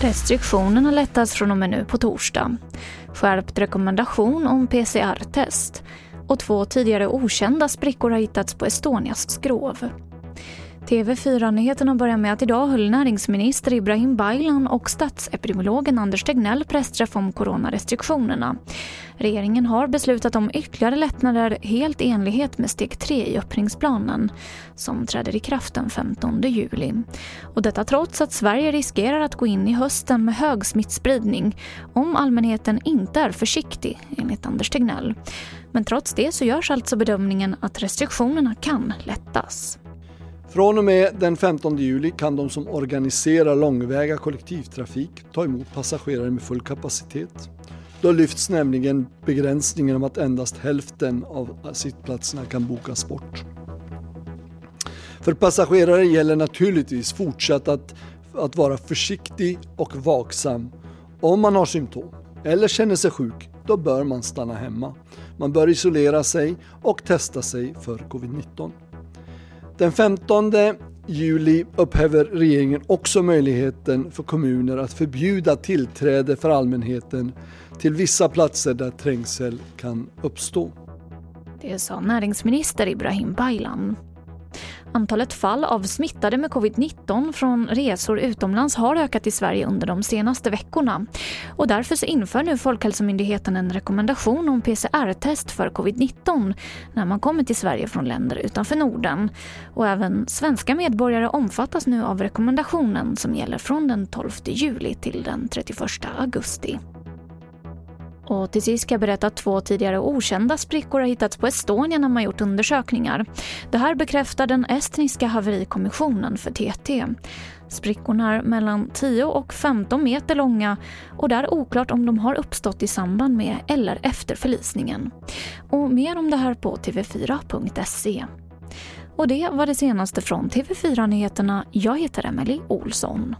Restriktionerna lättas från och med nu på torsdag. Skärpt rekommendation om PCR-test och två tidigare okända sprickor har hittats på Estonias skrov. TV4-nyheterna börjar med att idag höll näringsminister Ibrahim Baylan och statsepidemiologen Anders Tegnell pressträff om coronarestriktionerna. Regeringen har beslutat om ytterligare lättnader helt i enlighet med steg 3 i öppningsplanen som träder i kraft den 15 juli. Och detta trots att Sverige riskerar att gå in i hösten med hög smittspridning om allmänheten inte är försiktig, enligt Anders Tegnell. Men trots det så görs alltså bedömningen att restriktionerna kan lättas. Från och med den 15 juli kan de som organiserar långväga kollektivtrafik ta emot passagerare med full kapacitet. Då lyfts nämligen begränsningen om att endast hälften av sittplatserna kan bokas bort. För passagerare gäller naturligtvis fortsatt att, att vara försiktig och vaksam. Om man har symptom eller känner sig sjuk, då bör man stanna hemma. Man bör isolera sig och testa sig för covid-19. Den 15 juli upphäver regeringen också möjligheten för kommuner att förbjuda tillträde för allmänheten till vissa platser där trängsel kan uppstå. Det sa näringsminister Ibrahim Baylan. Antalet fall av smittade med covid-19 från resor utomlands har ökat i Sverige under de senaste veckorna. Och därför så inför nu Folkhälsomyndigheten en rekommendation om PCR-test för covid-19 när man kommer till Sverige från länder utanför Norden. Och även svenska medborgare omfattas nu av rekommendationen som gäller från den 12 juli till den 31 augusti. Och till sist ska jag berätta att två tidigare okända sprickor har hittats på Estonia när man gjort undersökningar. Det här bekräftar den estniska haverikommissionen för TT. Sprickorna är mellan 10 och 15 meter långa och det är oklart om de har uppstått i samband med eller efter förlisningen. Och mer om det här på tv4.se. Och det var det senaste från TV4 Nyheterna. Jag heter Emily Olsson.